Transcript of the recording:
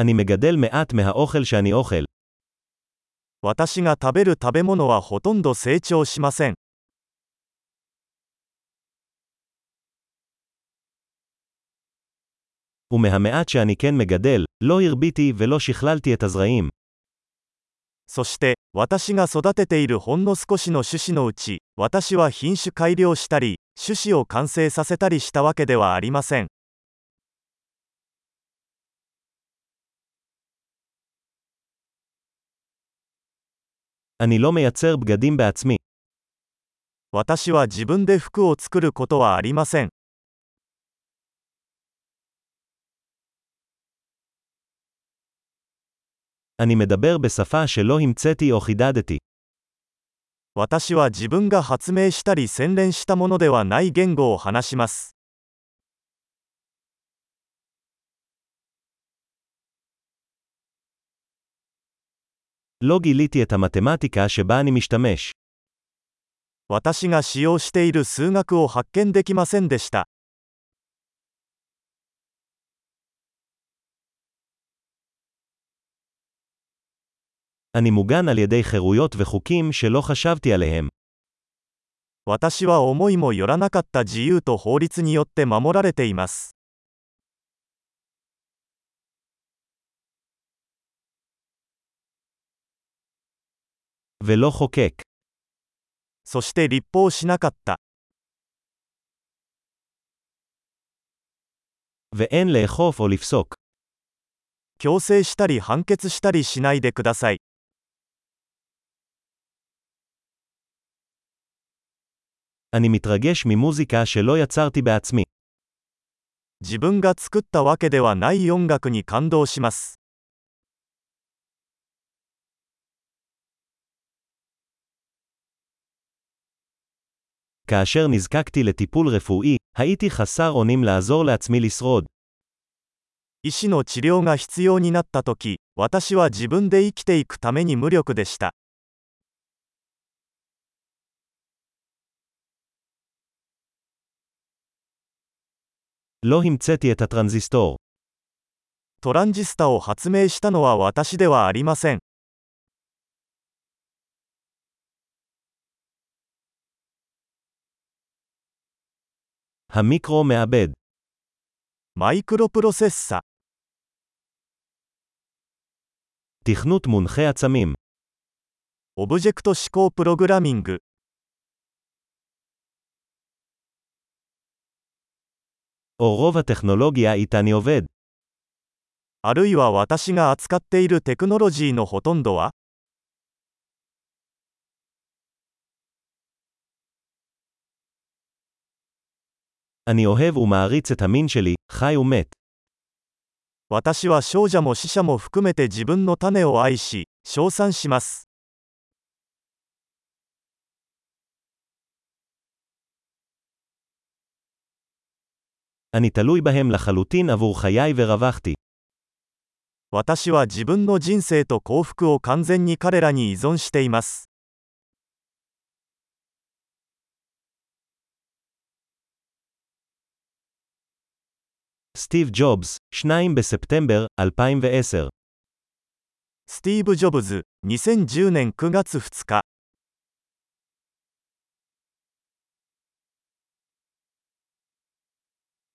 אני מגדל מעט מהאוכל שאני אוכל. 私が食べる食べ物はほとんど成長しません。 ומהמעט שאני כן מגדל, לא הרביתי ולא שכללתי את הזרעים. そして、私が育てているほんの少しの種子のうち、私は品種改良したり、種子を完成させたりしたわけではありません。 אני לא מייצר בגדים בעצמי. 私は自分で服を作ることはありません。 אני מדבר בשפה שלא המצאתי או חידדתי. 私は自分が発明したり洗練したものではない言語を話します。 לא גיליתי את המתמטיקה שבה אני משתמש. 私が使用している数学を発見できませんでした。 אני מוגן על ידי חירויות וחוקים שלא חשבתי עליהם. 私は思いもよらなかった自由と法律によって守られています。 ולא חוקק. そして立法しなかった。 ואין לאכוף או לפסוק. 強制したり判決したりしないでください。 אני מתרגש ממוזיקה שלא יצרתי בעצמי. 自分が作ったわけではない音楽に感動します。 כאשר נזקקתי לטיפול רפואי, הייתי חסר אונים לעזור לעצמי לשרוד. 医師の治療が必要になったとき、私は自分で生きていくために無力でした。 לא המצאתי את הטרנזיסטור. トランジスタを発明したのは私ではありません。 המיקרו מעבד. マイクロプロセッサ、 תכנות מונחה עצמים. オブジェクト指向プログラミング、 או רוב הטכנולוגיה איתה אני עובד. あるいは私が扱っているテクノロジーのほとんどは אני אוהב ומעריץ את המין שלי, חי ומת. 私は少女も死者も含めて自分の種を愛し、称賛します。 אני תלוי בהם לחלוטין עבור חיי ורווחתי. 私は自分の人生と幸福を完全に彼らに依存しています。 סטיב ג'ובס, 2 בספטמבר 2010 スティーブ・ジョブズ、2010年9月2日。